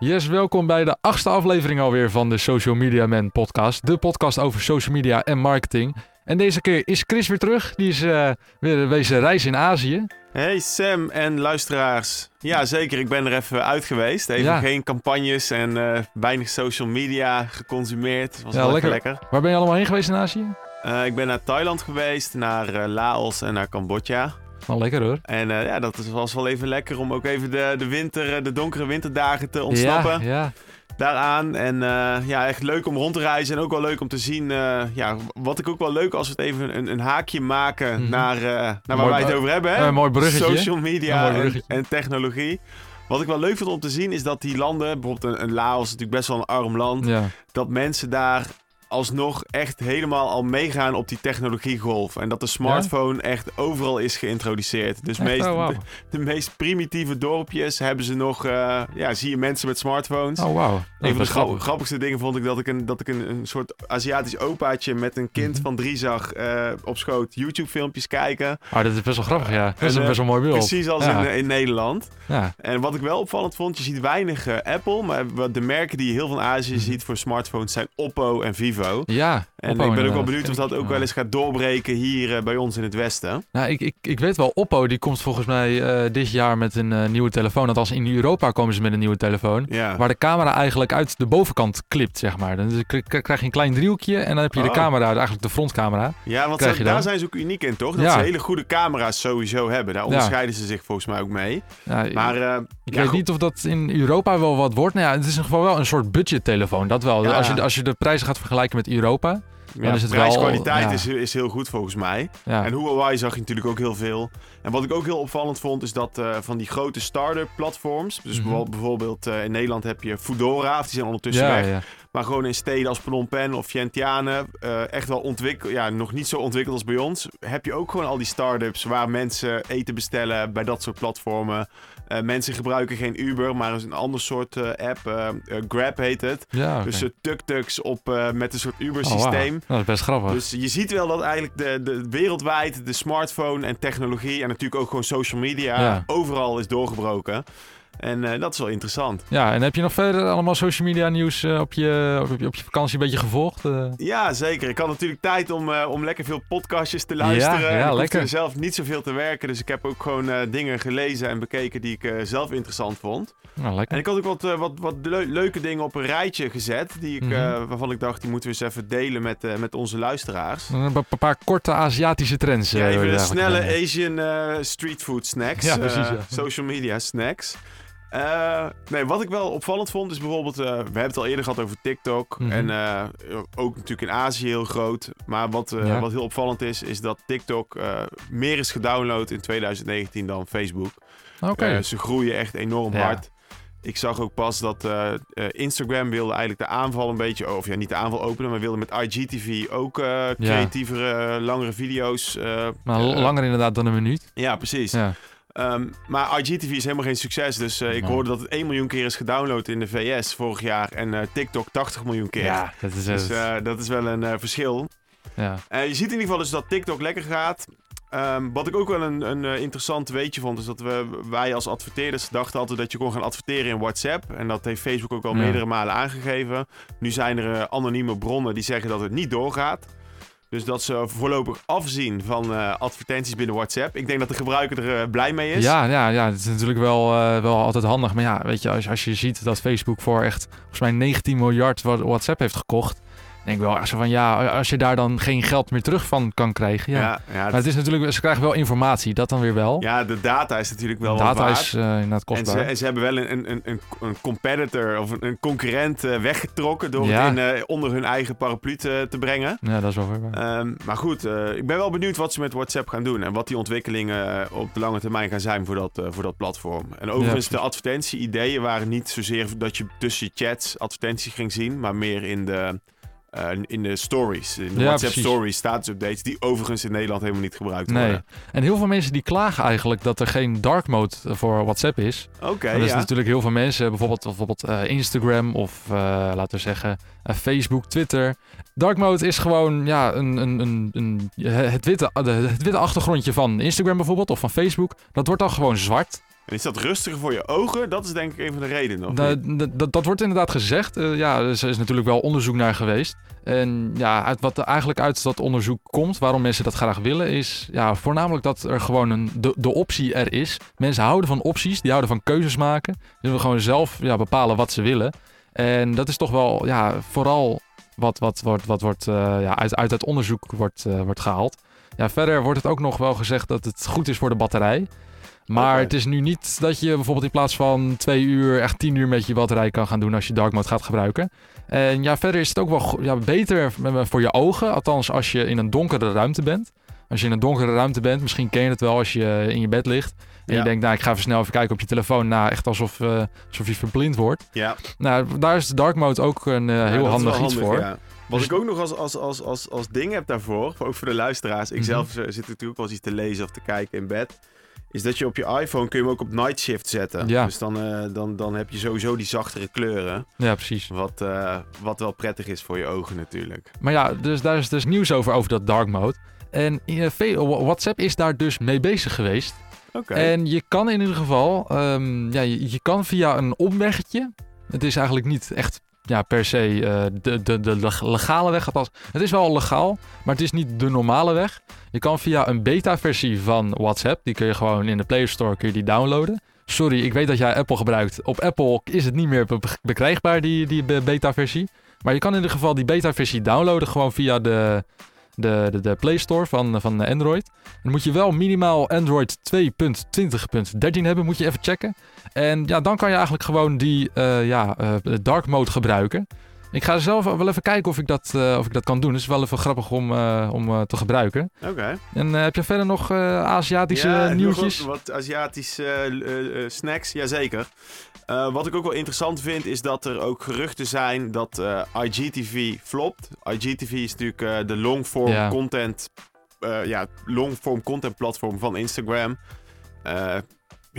Yes, welkom bij de achtste aflevering alweer van de Social Media Man podcast. De podcast over social media en marketing. En deze keer is Chris weer terug. Die is uh, weer wezen reizen in Azië. Hey Sam en luisteraars. Ja, zeker. Ik ben er even uit geweest. Even geen campagnes en uh, weinig social media geconsumeerd. Was ja, lekker. lekker. Waar ben je allemaal heen geweest in Azië? Uh, ik ben naar Thailand geweest, naar Laos en naar Cambodja. Wel lekker hoor. En uh, ja, dat was wel even lekker om ook even de, de winter, de donkere winterdagen te ontsnappen. Ja, ja. Daaraan. En uh, ja, echt leuk om rond te reizen. En ook wel leuk om te zien. Uh, ja, wat ik ook wel leuk als we het even een, een haakje maken mm -hmm. naar, naar waar wij het over hebben. Hè? Een mooi bruggetje. Social media en, en, technologie. Wat ik wel leuk vind om te zien is dat die landen, bijvoorbeeld een, een Laos, natuurlijk best wel een arm land, ja. dat mensen daar alsnog echt helemaal al meegaan op die technologiegolf. En dat de smartphone echt overal is geïntroduceerd. Dus meest, oh, de, meest primitieve dorpjes hebben ze nog... Uh, ja, zie je mensen met smartphones. Oh, wow. Een van de grappig. grappigste dingen vond ik dat ik een, dat ik een, een soort Aziatisch opaatje... met een kind mhm. van drie zag uh, op schoot YouTube-filmpjes kijken. Oh, dat is best wel grappig, ja. Dat is een best wel mooi beeld. Precies als in, in Nederland. Ja. En wat ik wel opvallend vond, je ziet weinig Apple... maar de merken die je heel van Azië mhm. ziet voor smartphones zijn Oppo en Vivo. Ja. En ik ben ook wel benieuwd of dat ook wel eens gaat doorbreken hier uh, bij ons in het Westen. Nou, ik, ik, ik weet wel, Oppo die komt volgens mij uh, dit jaar met een uh, nieuwe telefoon. Althans, in Europa komen ze met een nieuwe telefoon. Ja. Waar de camera eigenlijk uit de bovenkant klipt, zeg maar. Dan krijg je een klein driehoekje en dan heb je de oh. camera, eigenlijk de frontcamera. Ja, want ze, daar zijn ze ook uniek in, toch? Dat ja. ze hele goede camera's sowieso hebben. Daar onderscheiden ze zich volgens mij ook mee. Ja, maar ik weet niet of dat in Europa wel wat wordt. Nou ja, het is in ieder geval wel een soort budgettelefoon. Dat wel. Als, je, als je de prijzen gaat vergelijken met Europa. Dan is het prijskwaliteit wel, is, is heel goed volgens mij. En Huawei zag je natuurlijk ook heel veel. En wat ik ook heel opvallend vond, is dat uh, van die grote start-up platforms. Dus mm -hmm. bijvoorbeeld uh, in Nederland heb je Foodora, die zijn ondertussen weg. Maar gewoon in steden als Phnom Penh of Vientiane, uh, echt wel ontwikkeld, ja, nog niet zo ontwikkeld als bij ons, heb je ook gewoon al die start-ups waar mensen eten bestellen bij dat soort platformen. Uh, mensen gebruiken geen Uber, maar een ander soort uh, app. Grab heet het. Ja, okay. Dus tuk-tuks op met een soort Uber-systeem. Oh, wow. Dat is best grappig. Dus je ziet wel dat eigenlijk de, de, wereldwijd de smartphone en technologie en natuurlijk ook gewoon social media ja. overal is doorgebroken. En uh, dat is wel interessant. Ja, en heb je nog verder allemaal social media nieuws uh, op, je, op, je, op je vakantie een beetje gevolgd? Uh... Ja, zeker. Ik had natuurlijk tijd om, om lekker veel podcastjes te luisteren. Ja, ja, ik lekker. zelf niet zoveel te werken, dus ik heb ook gewoon dingen gelezen en bekeken die ik zelf interessant vond. Nou, lekker. En ik had ook wat, wat, wat leuke dingen op een rijtje gezet, die ik, mm -hmm. waarvan ik dacht, die moeten we eens even delen met, met onze luisteraars. Een paar korte Aziatische trends. Ja, even snelle Asian street food snacks. Ja, precies. Social media snacks. Uh, nee, wat ik wel opvallend vond is bijvoorbeeld... Uh, we hebben het al eerder gehad over TikTok. Mm -hmm. En uh, ook natuurlijk in Azië heel groot. Maar wat, ja. wat heel opvallend is, is dat TikTok meer is gedownload in 2019 dan Facebook. Oké. Okay. ze groeien echt enorm ja. hard. Ik zag ook pas dat Instagram wilde eigenlijk de aanval een beetje... Of ja, niet de aanval openen, maar wilde met IGTV ook creatievere, langere video's... maar langer inderdaad dan een minuut. Ja, precies. Ja. Um, maar IGTV is helemaal geen succes. Dus uh, ik hoorde dat het 1 miljoen keer is gedownload in de VS vorig jaar. En uh, TikTok 80 miljoen keer. Ja, dat is, dus, uh, dat is wel een verschil. Ja. je ziet in ieder geval dus dat TikTok lekker gaat. Um, wat ik ook wel een, een interessant weetje vond, is dat we, wij als adverteerders dachten altijd dat je kon gaan adverteren in WhatsApp. En dat heeft Facebook ook al ja. meerdere malen aangegeven. Nu zijn er anonieme bronnen die zeggen dat het niet doorgaat. Dus dat ze voorlopig afzien van uh, advertenties binnen WhatsApp. Ik denk dat de gebruiker er uh, blij mee is. Ja, ja, ja, het is natuurlijk wel, uh, wel altijd handig. Maar ja, weet je, als, als je ziet dat Facebook voor echt volgens mij 19 miljard WhatsApp heeft gekocht denk wel zo van ja, als je daar dan geen geld meer terug van kan krijgen. Ja. ja, ja maar het is natuurlijk, ze krijgen wel informatie, dat dan weer wel. Ja, de data is natuurlijk wel. Data is uh, inderdaad kostbaar. En ze, en ze, hebben wel een, een, een, een competitor of een, een concurrent uh, weggetrokken door ja. het in, uh, onder hun eigen paraplu te, te, brengen. Ja, dat is wel weer. Um, maar goed, ik ben wel benieuwd wat ze met WhatsApp gaan doen en wat die ontwikkelingen op de lange termijn gaan zijn voor dat, voor dat platform. En overigens, de advertentie-ideeën waren niet zozeer dat je tussen chats advertenties ging zien, maar meer in de uh, in de stories, in de ja, WhatsApp precies. stories, status updates, die overigens in Nederland helemaal niet gebruikt nee. worden. En heel veel mensen die klagen eigenlijk dat er geen dark mode voor WhatsApp is. Oké, okay, Er is natuurlijk heel veel mensen, bijvoorbeeld, bijvoorbeeld uh, Instagram of uh, laten we zeggen Facebook, Twitter. Dark mode is gewoon ja, een, een, een, een, het, witte, het witte achtergrondje van Instagram bijvoorbeeld of van Facebook. Dat wordt dan gewoon zwart. En is dat rustiger voor je ogen? Dat is denk ik een van de redenen. Dat, dat, wordt inderdaad gezegd. Uh, ja, er is natuurlijk wel onderzoek naar geweest. En ja, uit wat er eigenlijk uit dat onderzoek komt, waarom mensen dat graag willen, is ja, voornamelijk dat er gewoon een, de, de optie er is. Mensen houden van opties, die houden van keuzes maken. Ze willen gewoon zelf ja, bepalen wat ze willen. En dat is toch wel ja, vooral wat, wat, wat, wat wordt, uh, ja, uit, uit het onderzoek wordt, uh, wordt gehaald. Ja, verder wordt het ook nog wel gezegd dat het goed is voor de batterij. Maar het is nu niet dat je bijvoorbeeld in plaats van twee uur echt tien uur met je batterij kan gaan doen als je dark mode gaat gebruiken. En ja, verder is het ook wel ja, beter voor je ogen. Althans, als je in een donkere ruimte bent. Als je in een donkere ruimte bent, misschien ken je het wel als je in je bed ligt. En je denkt, nou, ik ga even snel even kijken op je telefoon. Nou, echt alsof, uh, alsof je verblind wordt. Ja. Nou, daar is de dark mode ook een uh, heel handig iets voor. Ja. Wat dus ik ook nog als, als, als, als, als ding heb daarvoor, ook voor de luisteraars. Ik mhm. zelf uh, zit natuurlijk wel eens iets te lezen of te kijken in bed is dat je op je iPhone kun je hem ook op night shift zetten. Ja. Dus dan, uh, dan, dan heb je sowieso die zachtere kleuren. Ja, precies. Wat, uh, wat wel prettig is voor je ogen natuurlijk. Maar ja, dus daar is dus nieuws over, over dat dark mode. En uh, WhatsApp is daar dus mee bezig geweest. Oké. En je kan in ieder geval, um, ja, je, je, kan via een omweggetje. Het is eigenlijk niet echt ja, per se uh, de, de, de legale weg. Althans, het is wel legaal, maar het is niet de normale weg. Je kan via een beta-versie van WhatsApp, die kun je gewoon in de Play Store kun je die downloaden. Sorry, ik weet dat jij Apple gebruikt. Op Apple is het niet meer bekrijgbaar, die, die beta-versie. Maar je kan in ieder geval die beta-versie downloaden gewoon via de, de, de, de Play Store van, van Android. Dan moet je wel minimaal Android 2.20.13 hebben, moet je even checken. En ja, dan kan je eigenlijk gewoon die uh, ja, uh, dark mode gebruiken. Ik ga zelf wel even kijken of ik dat, uh, of ik dat kan doen. Het is wel even grappig om, om te gebruiken. Oké. En heb je verder nog Aziatische ja, nieuwtjes? Wat, Aziatische snacks, jazeker. Wat ik ook wel interessant vind, is dat er ook geruchten zijn dat IGTV flopt. IGTV is natuurlijk de longform content, ja, longform content platform van Instagram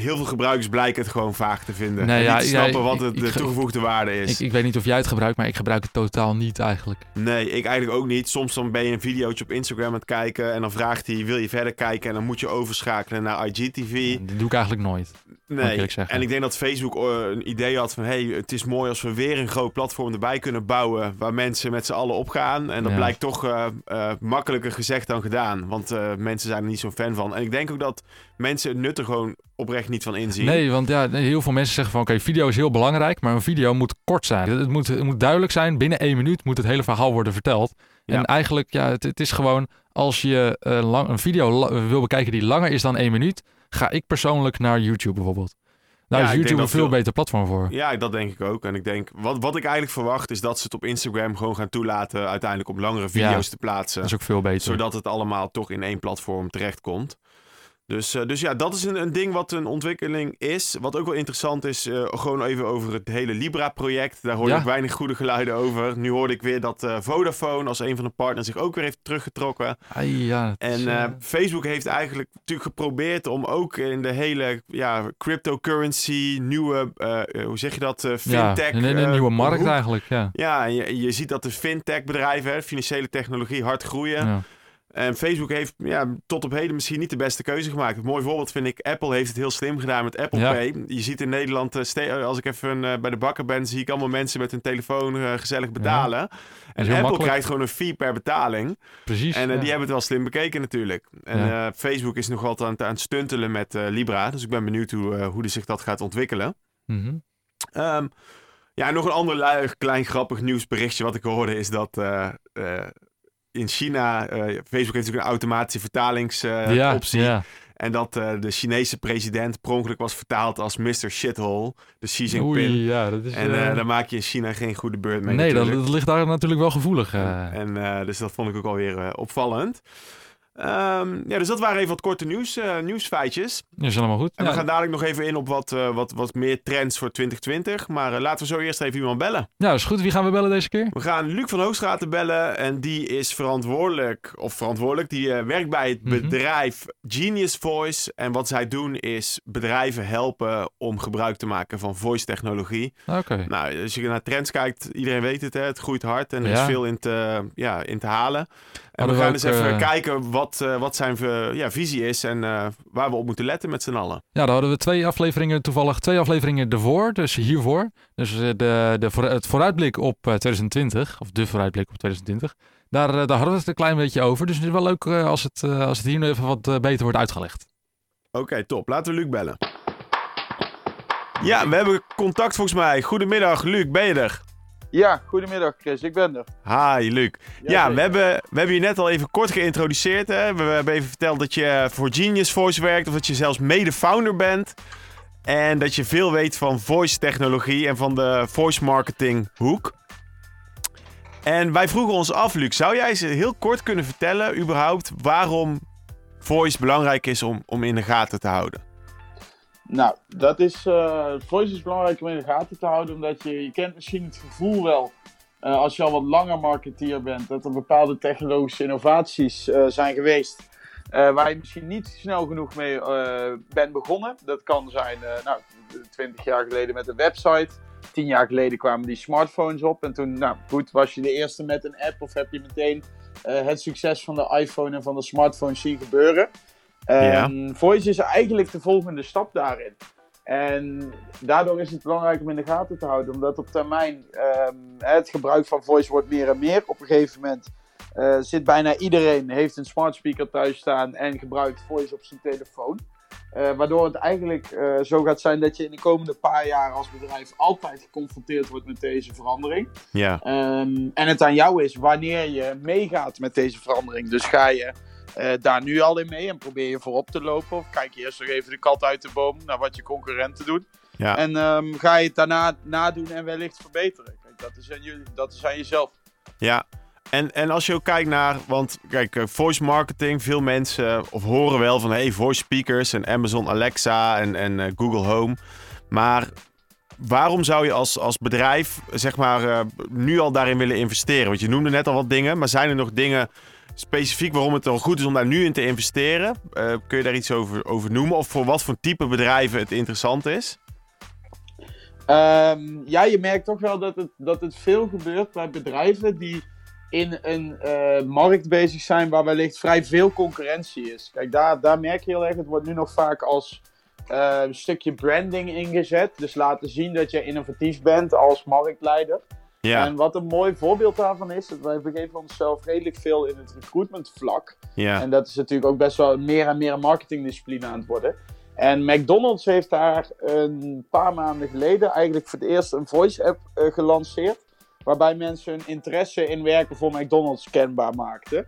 heel veel gebruikers blijken het gewoon vaag te vinden. Nee, ja, niet te snappen wat het, de toegevoegde waarde is. Ik, ik, weet niet of jij het gebruikt, maar ik gebruik het totaal niet eigenlijk. Nee, ik eigenlijk ook niet. Soms dan ben je een videootje op Instagram aan het kijken en dan vraagt hij, wil je verder kijken? En dan moet je overschakelen naar IGTV. dat doe ik eigenlijk nooit. Nee, en ik denk dat Facebook eh, een idee had van... hey, het is mooi als we weer een groot platform erbij kunnen bouwen... waar mensen met z'n allen opgaan. En dat blijkt toch uh, uh, makkelijker gezegd dan gedaan. Want mensen zijn er niet zo'n fan van. En ik denk ook dat mensen het nut er gewoon oprecht niet van inzien. Nee, want ja, heel veel mensen zeggen van... oké, video is heel belangrijk, maar een video moet kort zijn. Het moet, het moet duidelijk zijn, binnen één minuut moet het hele verhaal worden verteld. En eigenlijk, ja, het, het, is gewoon... als je lang, een video wil bekijken die langer is dan één minuut ga ik persoonlijk naar YouTube bijvoorbeeld. Daar is YouTube een veel beter platform voor. Ja, dat denk ik ook. En ik denk, wat, wat ik eigenlijk verwacht is dat ze het op Instagram gewoon gaan toelaten uiteindelijk om langere video's te plaatsen. Dat is ook veel beter. Zodat het allemaal toch in één platform terechtkomt. Dus, uh, dus ja, dat is een, een, ding wat een ontwikkeling is. Wat ook wel interessant is, uh, gewoon even over het hele Libra-project. Daar hoor ook weinig goede geluiden over. Nu hoorde ik weer dat uh, Vodafone als een van de partners zich ook weer heeft teruggetrokken. Ah, ja, en Facebook heeft eigenlijk natuurlijk geprobeerd om ook in de hele ja, cryptocurrency, nieuwe, hoe zeg je dat, fintech... Ja, een, nieuwe markt eigenlijk, ja. Ja, je ziet dat de fintech-bedrijven, financiële technologie, hard groeien. En Facebook heeft ja, tot op heden misschien niet de beste keuze gemaakt. Een mooi voorbeeld vind ik, Apple heeft het heel slim gedaan met Apple Pay. Je ziet in Nederland, uh, als ik even uh, bij de bakker ben, zie ik allemaal mensen met hun telefoon gezellig betalen. En Apple makkelijk. krijgt gewoon een fee per betaling. Precies. En die hebben het wel slim bekeken natuurlijk. En Facebook is nog altijd aan, aan het stuntelen met Libra. Dus ik ben benieuwd hoe, hoe zich dat gaat ontwikkelen. Mm -hmm. um, ja, nog een ander klein grappig nieuwsberichtje wat ik hoorde is dat in China, uh, Facebook heeft natuurlijk een automatische vertalingsoptie. ja, En dat uh, de Chinese president per ongeluk was vertaald als Mr. Shithole, de Xi Jinping. Oei, ja, dat is, en uh, daar maak je in China geen goede beurt mee. Nee, dat, dat, ligt daar natuurlijk wel gevoelig. En dus dat vond ik ook alweer opvallend. Um, ja, dus dat waren even wat korte nieuws, uh, nieuwsfeitjes. Ja, is allemaal goed. En we gaan dadelijk nog even in op wat, uh, wat, wat meer trends voor 2020. Maar uh, laten we zo eerst even iemand bellen. Ja, dat is goed. Wie gaan we bellen deze keer? We gaan Luc van Hoogstraten bellen. En die is verantwoordelijk, of verantwoordelijk, die werkt bij het mm-hmm. bedrijf Genius Voice. En wat zij doen is bedrijven helpen om gebruik te maken van voice technologie. Oké. Nou, als je naar trends kijkt, iedereen weet het, hè, het groeit hard en er is veel in te, ja, in te halen. En we gaan eens even kijken wat wat, wat zijn ja, visie is en waar we op moeten letten met z'n allen. Ja, daar hadden we twee afleveringen, toevallig twee afleveringen ervoor, dus hiervoor. Dus de, de, het vooruitblik op 2020, of de vooruitblik op 2020. Daar, daar hadden we het een klein beetje over. Dus het is wel leuk als, het, als het hier nu even wat beter wordt uitgelegd. Oké, top. Laten we Luc bellen. Ja, we hebben contact volgens mij. Goedemiddag, Luc, ben je er? Ja, goedemiddag Chris, ik ben er. Hi Luc. Ja, we, hebben, we hebben je net al even kort geïntroduceerd. Hè? We, hebben even verteld dat je voor Genius Voice werkt of dat je zelfs mede-founder bent. En dat je veel weet van voice technologie en van de voice marketing hoek. En wij vroegen ons af, Luc, zou jij eens heel kort kunnen vertellen überhaupt waarom voice belangrijk is om, om in de gaten te houden? Nou, dat is, uh, voice is belangrijk om in de gaten te houden, omdat je, je kent misschien het gevoel wel, uh, als je al wat langer marketeer bent, dat er bepaalde technologische innovaties uh, zijn geweest, waar je misschien niet snel genoeg mee bent begonnen. Dat kan zijn, nou, 20 jaar geleden met een website, 10 jaar geleden kwamen die smartphones op en toen, nou goed, was je de eerste met een app of heb je meteen het succes van de iPhone en van de smartphone zien gebeuren. Um, Voice is eigenlijk de volgende stap daarin. En daardoor is het belangrijk om in de gaten te houden, omdat op termijn um, het gebruik van voice wordt meer en meer. Op een gegeven moment uh, zit bijna iedereen, heeft een smart speaker thuis staan en gebruikt voice op zijn telefoon. Uh, waardoor het eigenlijk uh, zo gaat zijn dat je in de komende paar jaar als bedrijf altijd geconfronteerd wordt met deze verandering. Ja. Um, en het aan jou is wanneer je meegaat met deze verandering. Dus ga je uh, daar nu al in mee en probeer je voorop te lopen. Of kijk je eerst nog even de kat uit de boom naar wat je concurrenten doen. Ja. En um, ga je het daarna nadoen en wellicht verbeteren. Kijk, dat is aan, jullie, dat is aan jezelf. Ja, en, en als je ook kijkt naar, want kijk, eh, voice marketing, veel mensen of horen wel van hey, voice speakers en Amazon Alexa en, en uh, Google Home. Maar waarom zou je als, als bedrijf, zeg maar, uh, nu al daarin willen investeren? Want je noemde net al wat dingen, maar zijn er nog dingen specifiek waarom het al goed is om daar nu in te investeren. Uh, kun je daar iets over, over noemen? Of voor wat voor type bedrijven het interessant is? Um, ja, je merkt toch wel dat het, dat het veel gebeurt bij bedrijven die in een uh, markt bezig zijn waar wellicht vrij veel concurrentie is. Kijk, daar, daar merk je heel erg, het wordt nu nog vaak als een stukje branding ingezet. Dus laten zien dat je innovatief bent als marktleider. Ja. En wat een mooi voorbeeld daarvan is, dat wij begeven onszelf redelijk veel in het recruitment vlak. Ja. En dat is natuurlijk ook best wel meer en meer een marketingdiscipline aan het worden. En McDonald's heeft daar een paar maanden geleden eigenlijk voor het eerst een voice app uh, gelanceerd. Waarbij mensen hun interesse in werken voor McDonald's kenbaar maakten.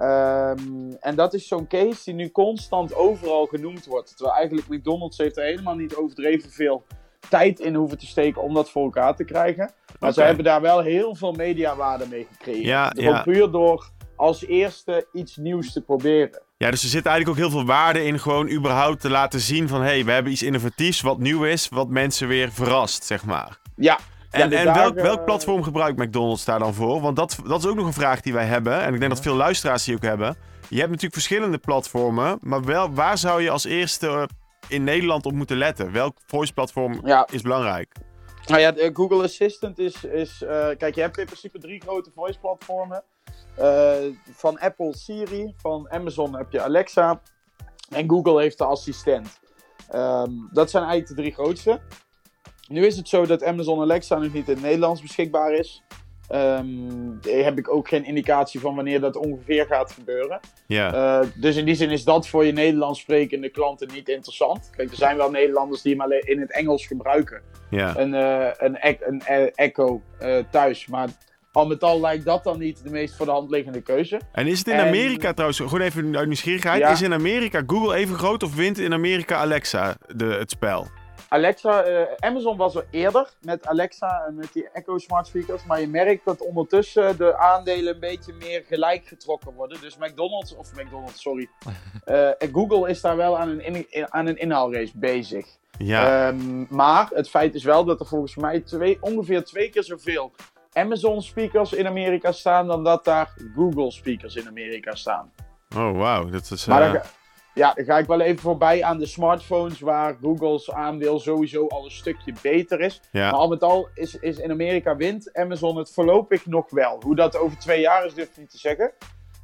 Um, en dat is zo'n case die nu constant overal genoemd wordt. Terwijl eigenlijk McDonald's heeft er helemaal niet overdreven veel tijd in hoeven te steken om dat voor elkaar te krijgen. Maar ze hebben daar wel heel veel mediawaarde mee gecreëerd. Ja, ja. puur door als eerste iets nieuws te proberen. Ja, dus er zit eigenlijk ook heel veel waarde in gewoon überhaupt te laten zien van... hé, hey, we hebben iets innovatiefs wat nieuw is, wat mensen weer verrast, zeg maar. Ja. En, en welk, welk platform gebruikt McDonald's daar dan voor? Want dat, dat is ook nog een vraag die wij hebben. En ik denk dat veel luisteraars die ook hebben. Je hebt natuurlijk verschillende platformen, maar wel, waar zou je als eerste in Nederland op moeten letten? Welk voice platform is belangrijk? Nou ja, Google Assistant is. is uh, kijk, je hebt in principe drie grote voice platformen. Uh, van Apple Siri, van Amazon heb je Alexa. En Google heeft de assistent. Um, dat zijn eigenlijk de drie grootste. Nu is het zo dat Amazon Alexa nog niet in het Nederlands beschikbaar is. Um, heb ik ook geen indicatie van wanneer dat ongeveer gaat gebeuren. Ja. Uh, dus in die zin is dat voor je Nederlands sprekende klanten niet interessant. Kijk, er zijn wel Nederlanders die hem alleen in het Engels gebruiken. Ja. Een, uh, een, e een e Echo uh, thuis. Maar al met al lijkt dat dan niet de meest voor de hand liggende keuze. En is het in en... Amerika trouwens, gewoon even uit nieuwsgierigheid, ja. is in Amerika Google even groot of wint in Amerika Alexa de, het spel? Alexa, uh, Amazon was er eerder met Alexa en met die Echo smart speakers. Maar je merkt dat ondertussen de aandelen een beetje meer gelijk getrokken worden. Dus McDonald's, of McDonald's, sorry. Uh, Google is daar wel aan een, in, aan een inhaalrace bezig. Ja. Um, maar het feit is wel dat er volgens mij twee, ongeveer twee keer zoveel Amazon speakers in Amerika staan dan dat daar Google speakers in Amerika staan. Oh, wauw. Dat is. Maar uh... Ja, dan ga ik wel even voorbij aan de smartphones, waar Google's aandeel sowieso al een stukje beter is. Ja. Maar al met al is, is in Amerika wint Amazon het voorlopig nog wel. Hoe dat over twee jaar is, durf ik niet te zeggen.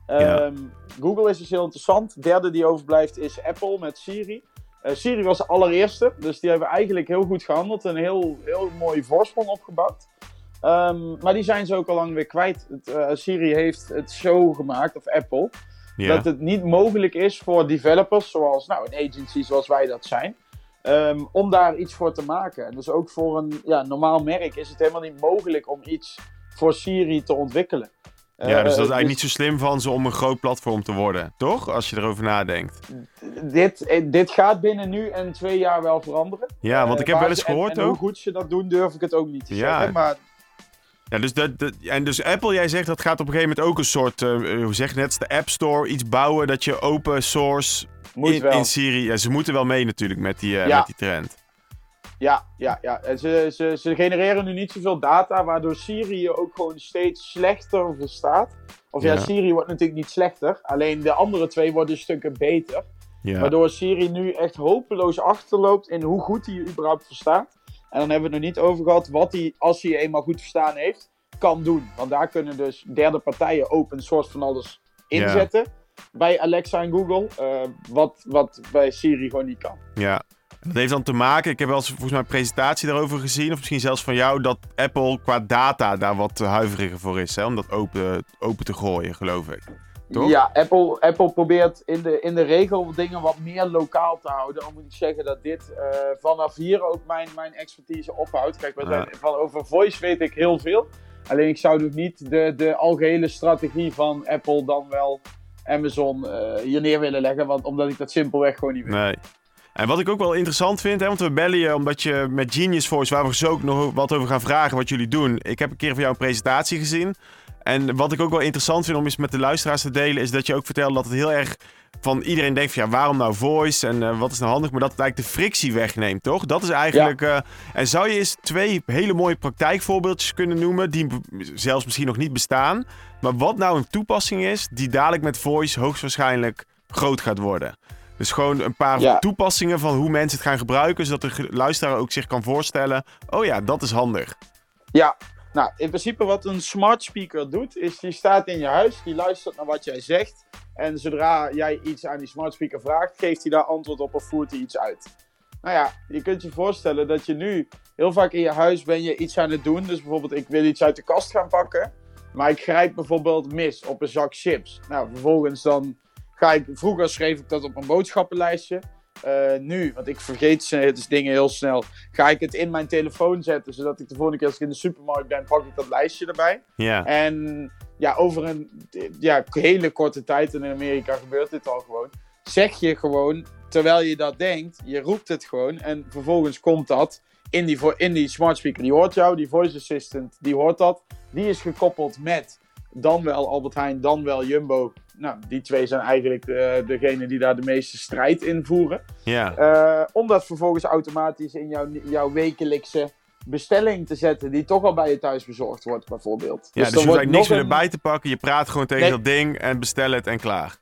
Ehm, Google is dus heel interessant. De derde die overblijft is Apple met Siri. Uh, Siri was de allereerste, dus die hebben eigenlijk heel goed gehandeld. Een heel, heel mooie voorsprong opgebouwd. Um, maar die zijn ze ook al lang weer kwijt. Het, uh, Siri heeft het zo gemaakt, of Apple, dat het niet mogelijk is voor developers, zoals nou, een agency zoals wij dat zijn, um, om daar iets voor te maken. En dus ook voor een ja, normaal merk is het helemaal niet mogelijk om iets voor Siri te ontwikkelen. Ja, dus dat is eh, eigenlijk dus niet zo slim van ze om een groot platform te worden, toch? Als je erover nadenkt. Dit, eh, dit gaat binnen nu en twee jaar wel veranderen. Ja, want ik heb wel eens gehoord ook. hoe goed ze dat doen, durf ik het ook niet te ja. zeggen. Maar ja, dus, dat, en dus Apple, jij zegt dat gaat op een gegeven moment ook een soort, uh, hoe zeg je net, de App Store, iets bouwen dat je open source Moet in, wel. in Siri. Ja, ze moeten wel mee natuurlijk met die, uh, met die trend. Ja, ja, ja. En ze, ze, ze genereren nu niet zoveel data, waardoor Siri je ook gewoon steeds slechter verstaat. Of ja, Siri wordt natuurlijk niet slechter, alleen de andere twee worden stukken beter. Ja. Waardoor Siri nu echt hopeloos achterloopt in hoe goed hij je überhaupt verstaat. En dan hebben we het nog niet over gehad wat hij, als hij eenmaal goed verstaan heeft, kan doen. Want daar kunnen dus derde partijen open source van alles inzetten. Bij Alexa en Google. Uh, wat, wat bij Siri gewoon niet kan. Ja, dat heeft dan te maken, ik heb wel eens volgens mij een presentatie daarover gezien, of misschien zelfs van jou, dat Apple qua data daar wat huiveriger voor is, hè, om dat open, open te gooien, geloof ik. Ja, Apple, Apple probeert in de, in de regel dingen wat meer lokaal te houden. Dan moet ik zeggen dat dit uh, vanaf hier ook mijn, mijn expertise ophoudt. Kijk, zijn, van, over voice weet ik heel veel. Alleen ik zou dus niet de, de algehele strategie van Apple dan wel Amazon uh, hier neer willen leggen. Want, omdat ik dat simpelweg gewoon niet weet. Nee. En wat ik ook wel interessant vind, hè, want we bellen je omdat je met Genius Voice, waar we zo ook nog wat over gaan vragen wat jullie doen. Ik heb een keer van jou een presentatie gezien. En wat ik ook wel interessant vind om eens met de luisteraars te delen, is dat je ook vertelt dat het heel erg van iedereen denkt van ja, waarom nou voice en uh, wat is nou handig, maar dat het eigenlijk de frictie wegneemt, toch? Dat is eigenlijk. Uh, en zou je eens twee hele mooie praktijkvoorbeeldjes kunnen noemen, die zelfs misschien nog niet bestaan, maar wat nou een toepassing is die dadelijk met voice hoogstwaarschijnlijk groot gaat worden? Dus gewoon een paar toepassingen van hoe mensen het gaan gebruiken, zodat de luisteraar ook zich kan voorstellen: oh ja, dat is handig. Ja, nou, in principe wat een smart speaker doet, is die staat in je huis, die luistert naar wat jij zegt. En zodra jij iets aan die smart speaker vraagt, geeft hij daar antwoord op of voert hij iets uit. Nou ja, je kunt je voorstellen dat je nu heel vaak in je huis ben je iets aan het doen. Dus bijvoorbeeld, ik wil iets uit de kast gaan pakken. Maar ik grijp bijvoorbeeld mis op een zak chips. Nou, vervolgens dan ga ik... Vroeger schreef ik dat op een boodschappenlijstje. Uh, nu, want ik vergeet dus dingen heel snel, ga ik het in mijn telefoon zetten, zodat ik de volgende keer als ik in de supermarkt ben, pak ik dat lijstje erbij. Ja. En ja, over een ja, hele korte tijd, in Amerika gebeurt dit al gewoon, zeg je gewoon, terwijl je dat denkt, je roept het gewoon en vervolgens komt dat in die, in die smart speaker. Die hoort jou, die voice assistant, die hoort dat. Die is gekoppeld met dan wel Albert Heijn, dan wel Jumbo. Nou, die twee zijn eigenlijk de, degene die daar de meeste strijd in voeren. Ja. Uh, om dat vervolgens automatisch in jouw, jouw wekelijkse bestelling te zetten, die toch al bij je thuis bezorgd wordt, bijvoorbeeld. Ja, dus, dus je hoeft niks meer erbij te pakken. Je praat gewoon tegen dat ding en bestel het en klaar.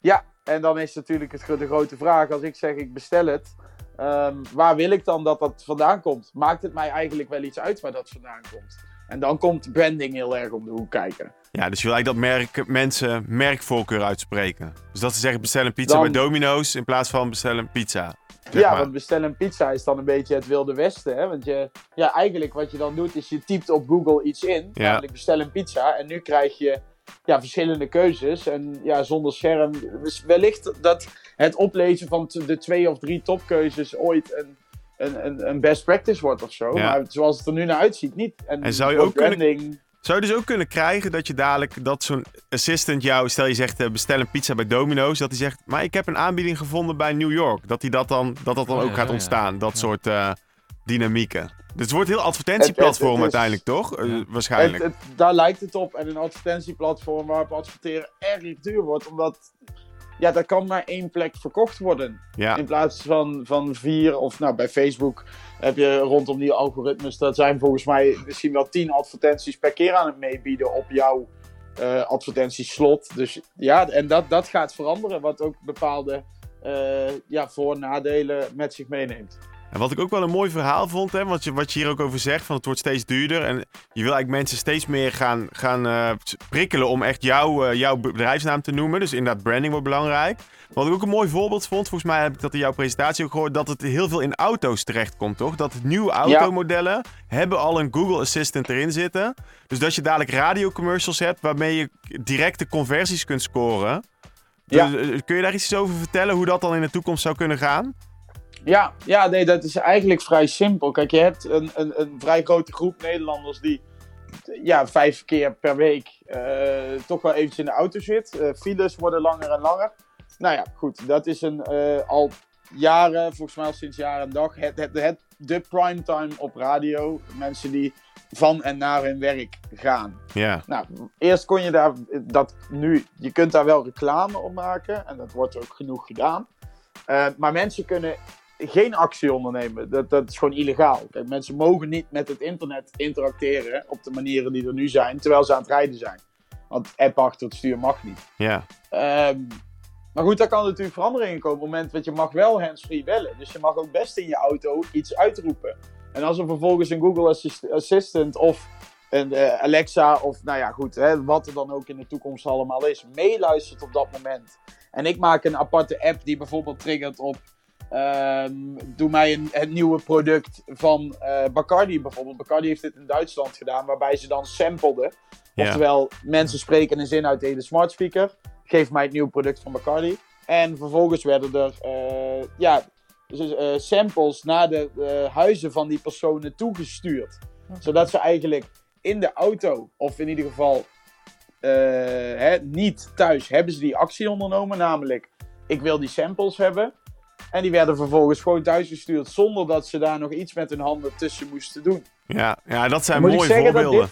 Ja, en dan is natuurlijk het, de grote vraag, als ik zeg ik bestel het, ehm, waar wil ik dan dat dat vandaan komt? Maakt het mij eigenlijk wel iets uit waar dat vandaan komt? En dan komt branding heel erg om de hoek kijken. Ja, dus je wil eigenlijk dat merk, mensen merkvoorkeur uitspreken. Dus dat ze zeggen bestel een pizza bij Domino's in plaats van bestel een pizza. Ja, want bestel een pizza is dan een beetje het wilde westen. Hè? Want je, ja, eigenlijk wat je dan doet is je typt op Google iets in. Ja. Namelijk bestel een pizza. En nu krijg je ja, verschillende keuzes. En ja, zonder scherm. Dus wellicht dat het oplezen van de twee of drie topkeuzes ooit een een, een, een best practice wordt of zo. Maar zoals het er nu naar uitziet, niet. En, zou je ook kunnen... Zou je dus ook kunnen krijgen dat je dadelijk dat zo'n assistant jou, stel je zegt uh, bestel een pizza bij Domino's, dat hij zegt, maar ik heb een aanbieding gevonden bij New York. Dat hij dat dan, dat dat dan oh, ook gaat ontstaan, dat soort uh, dynamieken. Dus het wordt heel advertentieplatform uiteindelijk, toch? Uh, waarschijnlijk. daar lijkt het op. En een advertentieplatform waarop adverteren erg duur wordt, omdat ja, dat kan maar één plek verkocht worden. In plaats van, van vier, of nou bij Facebook heb je rondom die algoritmes, dat zijn volgens mij misschien wel tien advertenties per keer aan het meebieden op jouw uh, advertentieslot. Dus ja, en dat, dat gaat veranderen, wat ook bepaalde uh, ja, voor- nadelen met zich meeneemt. En wat ik ook wel een mooi verhaal vond, hè, wat, je, wat je hier ook over zegt, van het wordt steeds duurder. En je wil eigenlijk mensen steeds meer gaan, gaan uh, prikkelen om echt jou, jouw bedrijfsnaam te noemen. Dus inderdaad, branding wordt belangrijk. Wat ik ook een mooi voorbeeld vond, volgens mij heb ik dat in jouw presentatie ook gehoord, dat het heel veel in auto's terechtkomt, toch? Dat nieuwe automodellen hebben al een Google Assistant erin zitten. Dus dat je dadelijk radiocommercials hebt waarmee je directe conversies kunt scoren. Dus, eh, kun je daar iets over vertellen, hoe dat dan in de toekomst zou kunnen gaan? Ja, ja nee, dat is eigenlijk vrij simpel. Kijk, je hebt een, een, een vrij grote groep Nederlanders die ja, vijf keer per week uh, toch wel eventjes in de auto zit. Uh, files worden langer en langer. Nou ja, goed, dat is een, uh, al jaren, volgens mij al sinds jaren en dag, het, het, het, de primetime op radio. Mensen die van en naar hun werk gaan. Ja. Nou, eerst kon je daar, dat nu, je kunt daar wel reclame op maken en dat wordt ook genoeg gedaan. Maar mensen kunnen geen actie ondernemen. Dat, dat is gewoon illegaal. Kijk, mensen mogen niet met het internet interacteren op de manieren die er nu zijn, terwijl ze aan het rijden zijn. Want app achter het stuur mag niet. Ja. Um, maar goed, daar kan natuurlijk veranderingen komen op het moment dat je mag wel handsfree bellen. Dus je mag ook best in je auto iets uitroepen. En als er vervolgens een Google Assistant of een uh, Alexa of nou ja goed, hè, wat er dan ook in de toekomst allemaal is, meeluistert op dat moment. En ik maak een aparte app die bijvoorbeeld triggert op uh, doe mij een, het nieuwe product van uh, Bacardi bijvoorbeeld. Bacardi heeft dit in Duitsland gedaan, waarbij ze dan sampelden. Oftewel, mensen spreken een zin uit de hele smart speaker geef mij het nieuwe product van Bacardi. En vervolgens werden er uh, ja, uh, samples naar de uh, huizen van die personen toegestuurd. Zodat ze eigenlijk in de auto, of in ieder geval hè, niet thuis, hebben ze die actie ondernomen. Namelijk, ik wil die samples hebben. En die werden vervolgens gewoon thuis gestuurd zonder dat ze daar nog iets met hun handen tussen moesten doen. Ja, ja dat zijn mooie voorbeelden.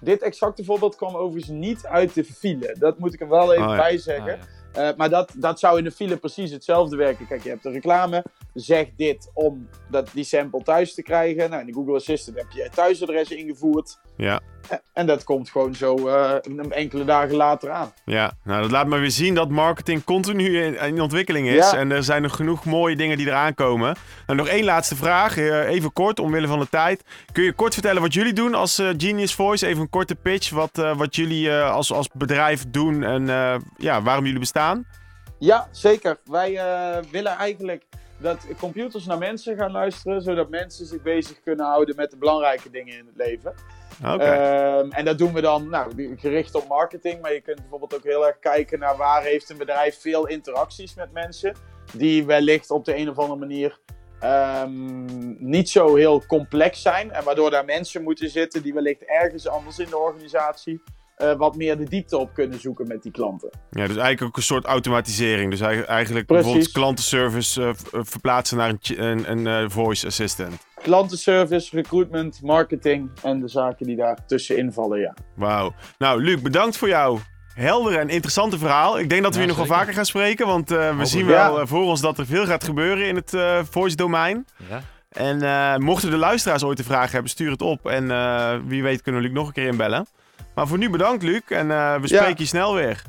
Dit exacte voorbeeld kwam overigens niet uit de file. Dat moet ik er wel even oh, bij zeggen. Oh, uh, maar dat, dat zou in de file precies hetzelfde werken. Kijk, je hebt de reclame. Zeg dit om dat, die sample thuis te krijgen. Nou, in de Google Assistant heb je je thuisadres ingevoerd. Ja. En dat komt gewoon zo uh, enkele dagen later aan. Ja, nou dat laat maar weer zien dat marketing continu in, in ontwikkeling is. En er zijn nog genoeg mooie dingen die eraan komen. Nou, nog één laatste vraag, uh, even kort, omwille van de tijd. Kun je kort vertellen wat jullie doen als uh, Genius Voice? Even een korte pitch, wat, wat jullie als, als bedrijf doen en ja, waarom jullie bestaan? Ja, zeker. Wij willen eigenlijk dat computers naar mensen gaan luisteren, zodat mensen zich bezig kunnen houden met de belangrijke dingen in het leven. Okay. Um, en dat doen we dan nou, gericht op marketing, maar je kunt bijvoorbeeld ook heel erg kijken naar waar heeft een bedrijf veel interacties met mensen, die wellicht op de een of andere manier um, niet zo heel complex zijn, en waardoor daar mensen moeten zitten die wellicht ergens anders in de organisatie uh, wat meer de diepte op kunnen zoeken met die klanten. Ja, dus eigenlijk ook een soort automatisering. Dus eigenlijk Precies. bijvoorbeeld klantenservice uh, verplaatsen naar een, een, een uh, voice assistant. Klantenservice, recruitment, marketing en de zaken die daar tussenin vallen, ja. Wauw. Nou, Luc, bedankt voor jouw heldere en interessante verhaal. Ik denk dat we ja, hier nog wel vaker gaan spreken, want we zien wel ja. voor ons dat er veel gaat gebeuren in het voice-domein. Ja. En mochten de luisteraars ooit een vraag hebben, stuur het op. En wie weet kunnen we Luc nog een keer inbellen. Maar voor nu bedankt, Luc. En uh, we spreken je snel weer.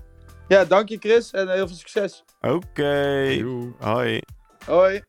Ja, dank je, Chris. En heel veel succes. Oké. Okay. Hoi. Hoi.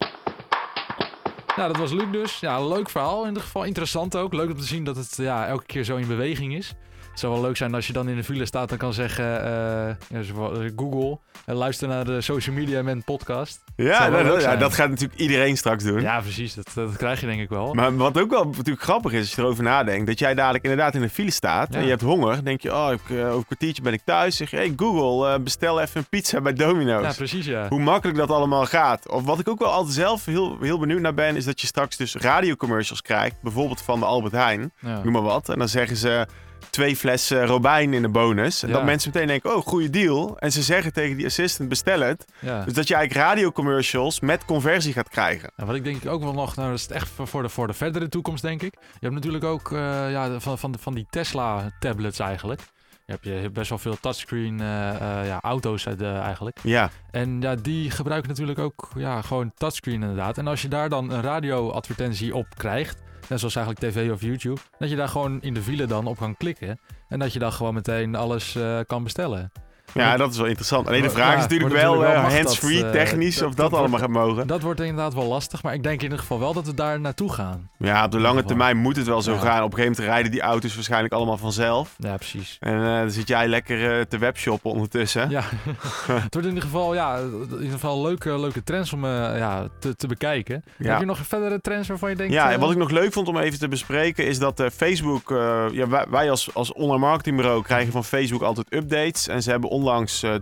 Nou, dat was Luc dus. Ja, leuk verhaal in ieder geval. Interessant ook. Leuk om te zien dat het ja, elke keer zo in beweging is. Het zou wel leuk zijn als je dan in de file staat en kan zeggen: uh, ja, Google, uh, luister naar de social media man podcast. Ja, dat, ja, dat gaat natuurlijk iedereen straks doen. Ja, precies. Dat, dat krijg je denk ik wel. Maar wat ook wel natuurlijk grappig is, als je erover nadenkt, dat jij dadelijk inderdaad in de file staat en je hebt honger. Denk je: Oh, ik, uh, over een kwartiertje ben ik thuis. Zeg je: Hey Google, bestel even een pizza bij Domino's. Ja, precies. Ja. Hoe makkelijk dat allemaal gaat. Of wat ik ook wel altijd zelf heel, heel benieuwd naar ben, is dat je straks dus radiocommercials krijgt. Bijvoorbeeld van de Albert Heijn, noem maar wat. En dan zeggen ze twee flessen Robijn in de bonus. En dat mensen meteen denken, oh, goede deal. En ze zeggen tegen die assistant, bestel het. Dus dat je eigenlijk radiocommercials met conversie gaat krijgen. wat ik denk ook wel nog, nou, dat is het echt voor de, voor de verdere toekomst, denk ik. Je hebt natuurlijk ook uh, ja, van, van, van die Tesla-tablets eigenlijk. Je hebt, je hebt best wel veel touchscreen uh, uh, ja, auto's eigenlijk. Ja. En ja, die gebruiken natuurlijk ook ja, gewoon touchscreen inderdaad. En als je daar dan een radioadvertentie op krijgt, net zoals eigenlijk tv of YouTube, dat je daar gewoon in de file dan op kan klikken. En dat je dan gewoon meteen alles uh, kan bestellen. Ja, dat is wel interessant. Alleen de vraag is natuurlijk wel, uh, hands-free uh, technisch of dat, allemaal gaat mogen. Dat wordt inderdaad wel lastig, maar ik denk in ieder geval wel dat we daar naartoe gaan. Ja, op de lange termijn moet het wel zo gaan. Op een gegeven moment rijden die auto's waarschijnlijk allemaal vanzelf. Ja, precies. En dan zit jij lekker te webshoppen ondertussen. Ja, het wordt in ieder geval, ja, in ieder geval leuke, leuke trends om ja, te, te bekijken. Heb je nog verdere trends waarvan je denkt... Ja, wat ik nog leuk vond om even te bespreken is dat Facebook... ja, wij, wij als, als online marketingbureau krijgen van Facebook altijd updates. En ze hebben onlangs, uh,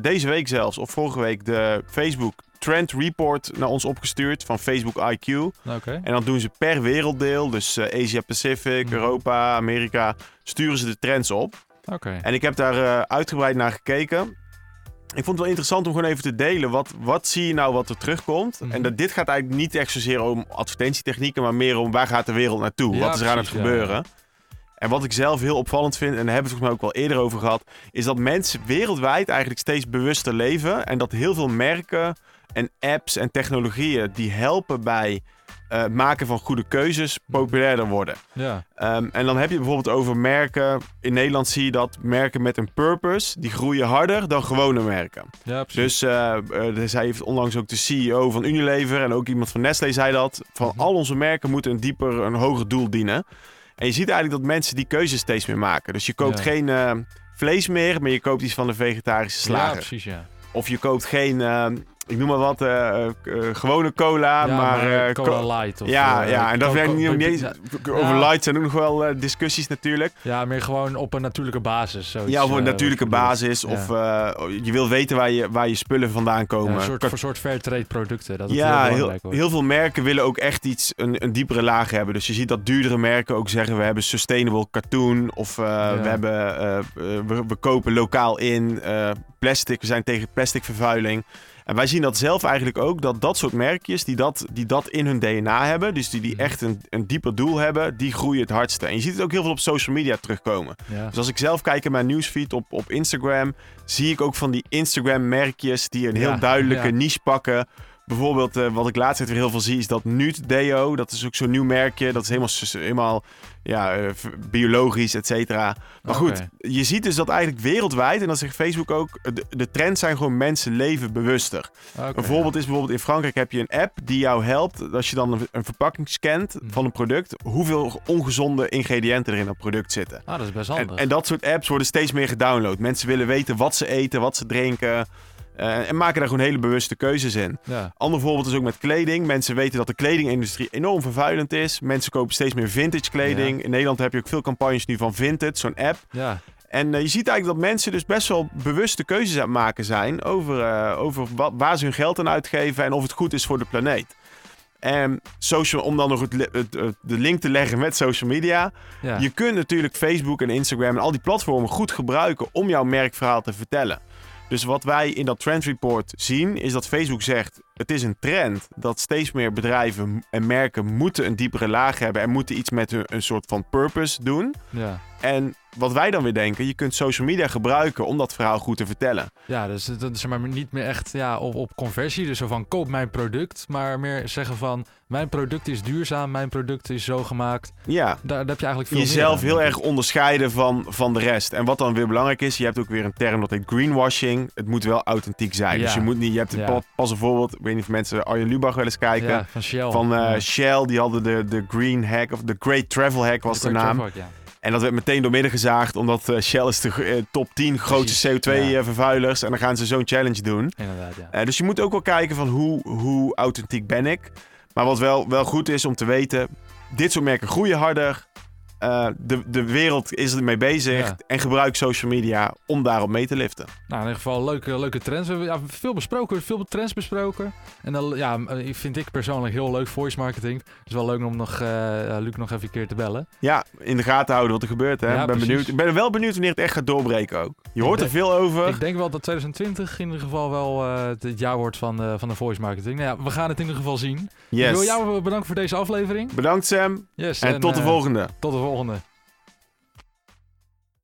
deze week zelfs, of vorige week, de Facebook Trend Report naar ons opgestuurd van Facebook IQ. Okay. En dan doen ze per werelddeel, dus uh, Asia Pacific, mhm. Europa, Amerika, sturen ze de trends op. Okay. En ik heb daar uitgebreid naar gekeken. Ik vond het wel interessant om gewoon even te delen. Wat, wat zie je nou wat er terugkomt? Mhm. En dat, dit gaat eigenlijk niet echt zozeer om advertentietechnieken, maar meer om waar gaat de wereld naartoe? wat is er aan het gebeuren? En wat ik zelf heel opvallend vind, en daar hebben we het volgens mij ook wel eerder over gehad, is dat mensen wereldwijd eigenlijk steeds bewuster leven. En dat heel veel merken en apps en technologieën die helpen bij uh, maken van goede keuzes populairder worden. Ja. Um, en dan heb je bijvoorbeeld over merken. In Nederland zie je dat merken met een purpose, die groeien harder dan gewone merken. Ja, dus uh, uh, zij heeft onlangs ook de CEO van Unilever en ook iemand van Nestlé zei dat. Van mm al onze merken moeten een dieper, een hoger doel dienen. En je ziet eigenlijk dat mensen die keuzes steeds meer maken. Dus je koopt geen uh, vlees meer, maar je koopt iets van de vegetarische slager. Ja, precies, ja. Of je koopt geen uh, ik noem maar wat, uh, gewone cola, maar... cola light. Of, ja, ja, en dat werkt niet, niet eens... Over light zijn ook nog wel discussies natuurlijk. Ja, meer gewoon op een natuurlijke basis. Zoiets, ja, op een natuurlijke basis. Of je wil weten waar je, waar je spullen vandaan komen. een soort, voor soort fair trade producten. Dat ja, heel, heel, heel, veel merken willen ook echt iets, een, een diepere laag hebben. Dus je ziet dat duurdere merken ook zeggen, we hebben sustainable cartoon. Of we, hebben, we, we, kopen lokaal in. Plastic, we zijn tegen plasticvervuiling. En wij zien dat zelf eigenlijk ook, dat dat soort merkjes die dat, die dat in hun DNA hebben, dus die, die mhm. echt een, een dieper doel hebben, die groeien het hardste. En je ziet het ook heel veel op social media terugkomen. Dus als ik zelf kijk in mijn nieuwsfeed op, op Instagram, zie ik ook van die Instagram-merkjes die een heel duidelijke niche pakken. Bijvoorbeeld, uh, wat ik laatst weer heel veel zie, is dat Nut Deo. Dat is ook zo'n nieuw merkje. Dat is helemaal, helemaal ja, uh, biologisch, et cetera. Maar goed, je ziet dus dat eigenlijk wereldwijd, en dat zegt Facebook ook, de, de trends zijn gewoon mensen leven bewuster. een voorbeeld is bijvoorbeeld in Frankrijk heb je een app die jou helpt, als je dan een, een verpakking scant mhm. van een product, hoeveel ongezonde ingrediënten er in dat product zitten. Ah, dat is best handig. En, en dat soort apps worden steeds meer gedownload. Mensen willen weten wat ze eten, wat ze drinken. Uh, en maken daar gewoon hele bewuste keuzes in. Ja. Ander voorbeeld is ook met kleding. Mensen weten dat de kledingindustrie enorm vervuilend is. Mensen kopen steeds meer vintage kleding. In Nederland heb je ook veel campagnes nu van Vintage, zo'n app. Ja. En uh, je ziet eigenlijk dat mensen dus best wel bewuste keuzes aan het maken zijn over, uh, over wat, waar ze hun geld aan uitgeven en of het goed is voor de planeet. En social, om dan nog het, het, de link te leggen met social media. Ja. Je kunt natuurlijk Facebook en Instagram en al die platformen goed gebruiken om jouw merkverhaal te vertellen. Dus wat wij in dat trend report zien, is dat Facebook zegt: het is een trend dat steeds meer bedrijven en merken moeten een diepere laag hebben en moeten iets met hun, een soort van purpose doen. Ja. En wat wij dan weer denken, je kunt social media gebruiken om dat verhaal goed te vertellen. Ja, dus dat is maar niet meer echt ja, op, op conversie, dus zo van koop mijn product, maar meer zeggen van mijn product is duurzaam, mijn product is zo gemaakt. Ja. Daar, daar heb je eigenlijk veel Jezelf heel erg onderscheiden van, van de rest. En wat dan weer belangrijk is, je hebt ook weer een term dat heet greenwashing. Het moet wel authentiek zijn. Dus je moet niet, je hebt ja. pas een voorbeeld, ik weet niet of mensen Arjen Lubach wel eens kijken. Ja, van Shell. Van uh, Shell, die hadden de, de green hack, of de great travel hack was de, naam. Ja. En dat werd meteen doormidden gezaagd, omdat uh, Shell is de uh, top 10 grootste CO2-vervuilers. en dan gaan ze zo'n challenge doen. Inderdaad, ja. dus je moet ook wel kijken van hoe, hoe authentiek ben ik. Maar wat wel, wel goed is om te weten, dit soort merken groeien harder. Uh, de, de wereld is ermee bezig en gebruik social media om daarop mee te liften. Nou, in ieder geval leuke, leuke trends. We hebben ja, veel besproken, veel trends besproken. En dan ja, vind ik persoonlijk heel leuk voice marketing. Het is wel leuk om nog, uh, Luc nog even een keer te bellen. Ja, in de gaten houden wat er gebeurt. Hè? Ja, ben benieuwd. Ik ben wel benieuwd wanneer het echt gaat doorbreken ook. Je hoort er veel over. Ik denk wel dat 2020 in ieder geval wel uh, het jaar wordt van, van de voice marketing. Nou ja, we gaan het in ieder geval zien. Yes. Ik wil jou bedanken voor deze aflevering. Bedankt Sam. Yes, en, en tot de volgende. Tot de volgende.